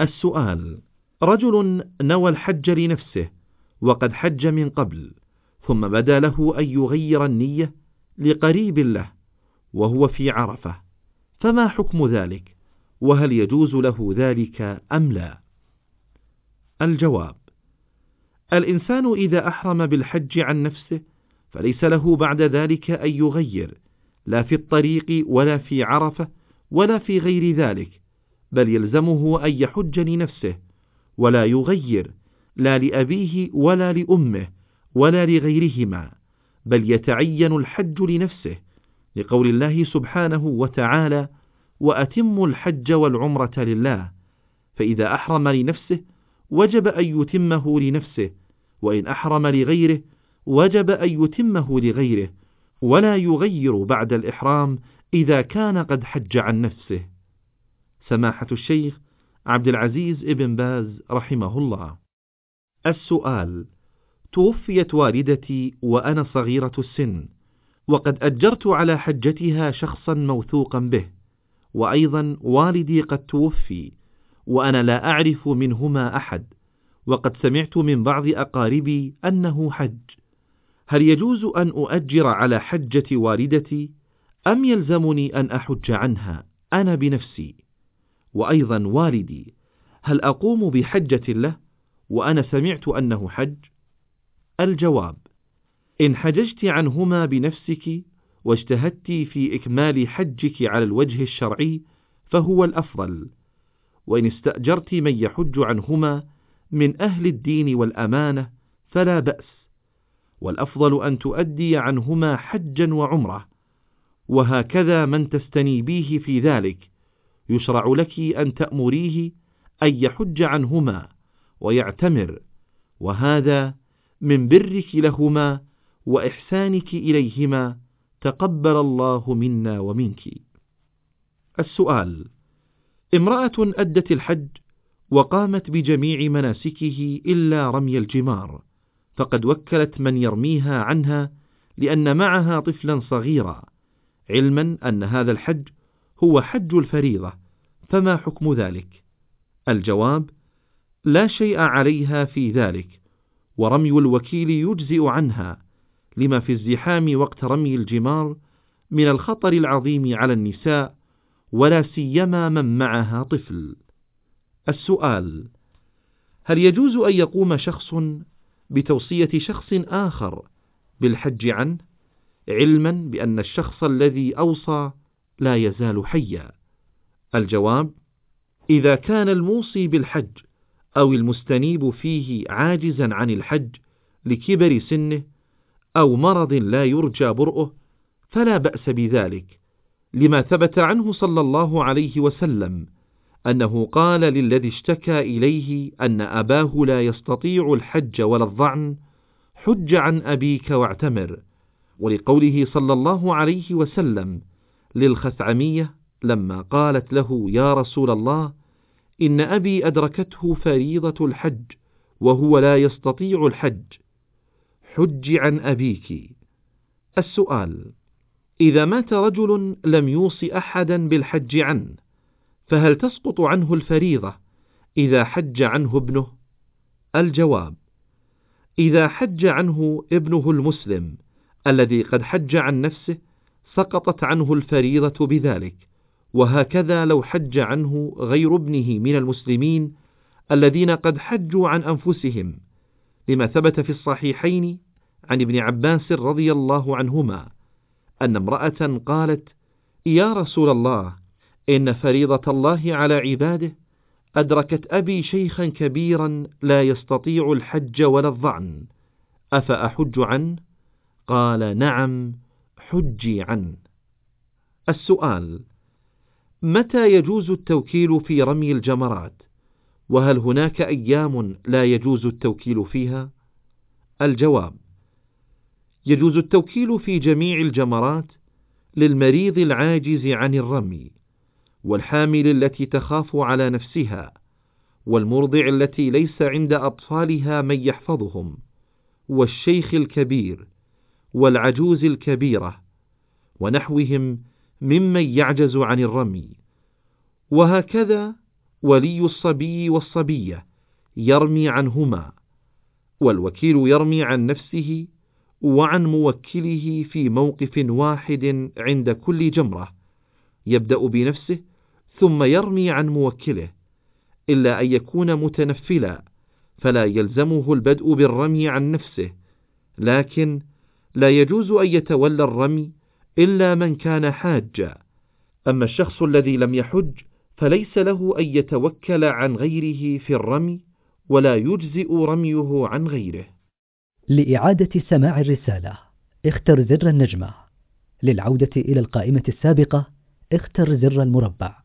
السؤال رجل نوى الحج لنفسه وقد حج من قبل ثم بدا له أن يغير النية لقريب له وهو في عرفة فما حكم ذلك؟ وهل يجوز له ذلك أم لا؟ الجواب الإنسان إذا أحرم بالحج عن نفسه فليس له بعد ذلك أن يغير لا في الطريق ولا في عرفة ولا في غير ذلك بل يلزمه أن يحج لنفسه ولا يغير لا لأبيه ولا لأمه ولا لغيرهما بل يتعين الحج لنفسه لقول الله سبحانه وتعالى وأتموا الحج والعمرة لله فإذا أحرم لنفسه وجب أن يتمه لنفسه وإن أحرم لغيره وجب أن يتمه لغيره ولا يغير بعد الإحرام إذا كان قد حج عن نفسه. سماحة الشيخ عبد العزيز ابن باز رحمه الله. السؤال توفيت والدتي وأنا صغيرة السن وقد أجرت على حجتها شخصا موثوقا به وأيضا والدي قد توفي وأنا لا أعرف منهما أحد وقد سمعت من بعض أقاربي أنه حج. هل يجوز أن أؤجر على حجة والدتي؟ أم يلزمني أن أحج عنها؟ أنا بنفسي. وأيضا والدي هل أقوم بحجة له وأنا سمعت أنه حج؟ الجواب إن حججت عنهما بنفسك واجتهدت في إكمال حجك على الوجه الشرعي فهو الأفضل وإن استأجرت من يحج عنهما من أهل الدين والأمانة فلا بأس والأفضل أن تؤدي عنهما حجا وعمرة وهكذا من تستنيبيه في ذلك يشرع لك أن تأمريه أن يحج عنهما ويعتمر وهذا من برك لهما وإحسانك إليهما تقبل الله منا ومنك. السؤال امرأة أدت الحج وقامت بجميع مناسكه إلا رمي الجمار فقد وكلت من يرميها عنها لأن معها طفلا صغيرا علما أن هذا الحج هو حج الفريضة فما حكم ذلك؟ الجواب لا شيء عليها في ذلك ورمي الوكيل يجزئ عنها لما في الزحام وقت رمي الجمار من الخطر العظيم على النساء ولا سيما من معها طفل. السؤال هل يجوز أن يقوم شخص بتوصية شخص آخر بالحج عنه علما بأن الشخص الذي أوصى لا يزال حيا. الجواب إذا كان الموصي بالحج أو المستنيب فيه عاجزا عن الحج لكبر سنه أو مرض لا يرجى برؤه فلا بأس بذلك لما ثبت عنه صلى الله عليه وسلم أنه قال للذي اشتكى إليه أن أباه لا يستطيع الحج ولا الظعن حج عن أبيك واعتمر. ولقوله صلى الله عليه وسلم للخثعمية لما قالت له يا رسول الله إن أبي أدركته فريضة الحج وهو لا يستطيع الحج حج عن أبيك السؤال إذا مات رجل لم يوص أحدا بالحج عنه فهل تسقط عنه الفريضة إذا حج عنه ابنه؟ الجواب إذا حج عنه ابنه المسلم الذي قد حج عن نفسه سقطت عنه الفريضة بذلك وهكذا لو حج عنه غير ابنه من المسلمين الذين قد حجوا عن أنفسهم لما ثبت في الصحيحين عن ابن عباس رضي الله عنهما أن امرأة قالت يا رسول الله إن فريضة الله على عباده أدركت أبي شيخا كبيرا لا يستطيع الحج ولا الظعن أفأحج عنه؟ قال نعم حجي عنه السؤال متى يجوز التوكيل في رمي الجمرات؟ وهل هناك أيام لا يجوز التوكيل فيها؟ الجواب يجوز التوكيل في جميع الجمرات للمريض العاجز عن الرمي والحامل التي تخاف على نفسها والمرضع التي ليس عند أطفالها من يحفظهم والشيخ الكبير والعجوز الكبيرة ونحوهم ممن يعجز عن الرمي. وهكذا ولي الصبي والصبية يرمي عنهما والوكيل يرمي عن نفسه وعن موكله في موقف واحد عند كل جمرة يبدأ بنفسه ثم يرمي عن موكله. إلا أن يكون متنفلا فلا يلزمه البدء بالرمي عن نفسه لكن لا يجوز أن يتولى الرمي إلا من كان حاجا. أما الشخص الذي لم يحج فليس له أن يتوكل عن غيره في الرمي ولا يجزئ رميه عن غيره. لإعادة سماع الرسالة اختر زر النجمة. للعودة إلى القائمة السابقة اختر زر المربع.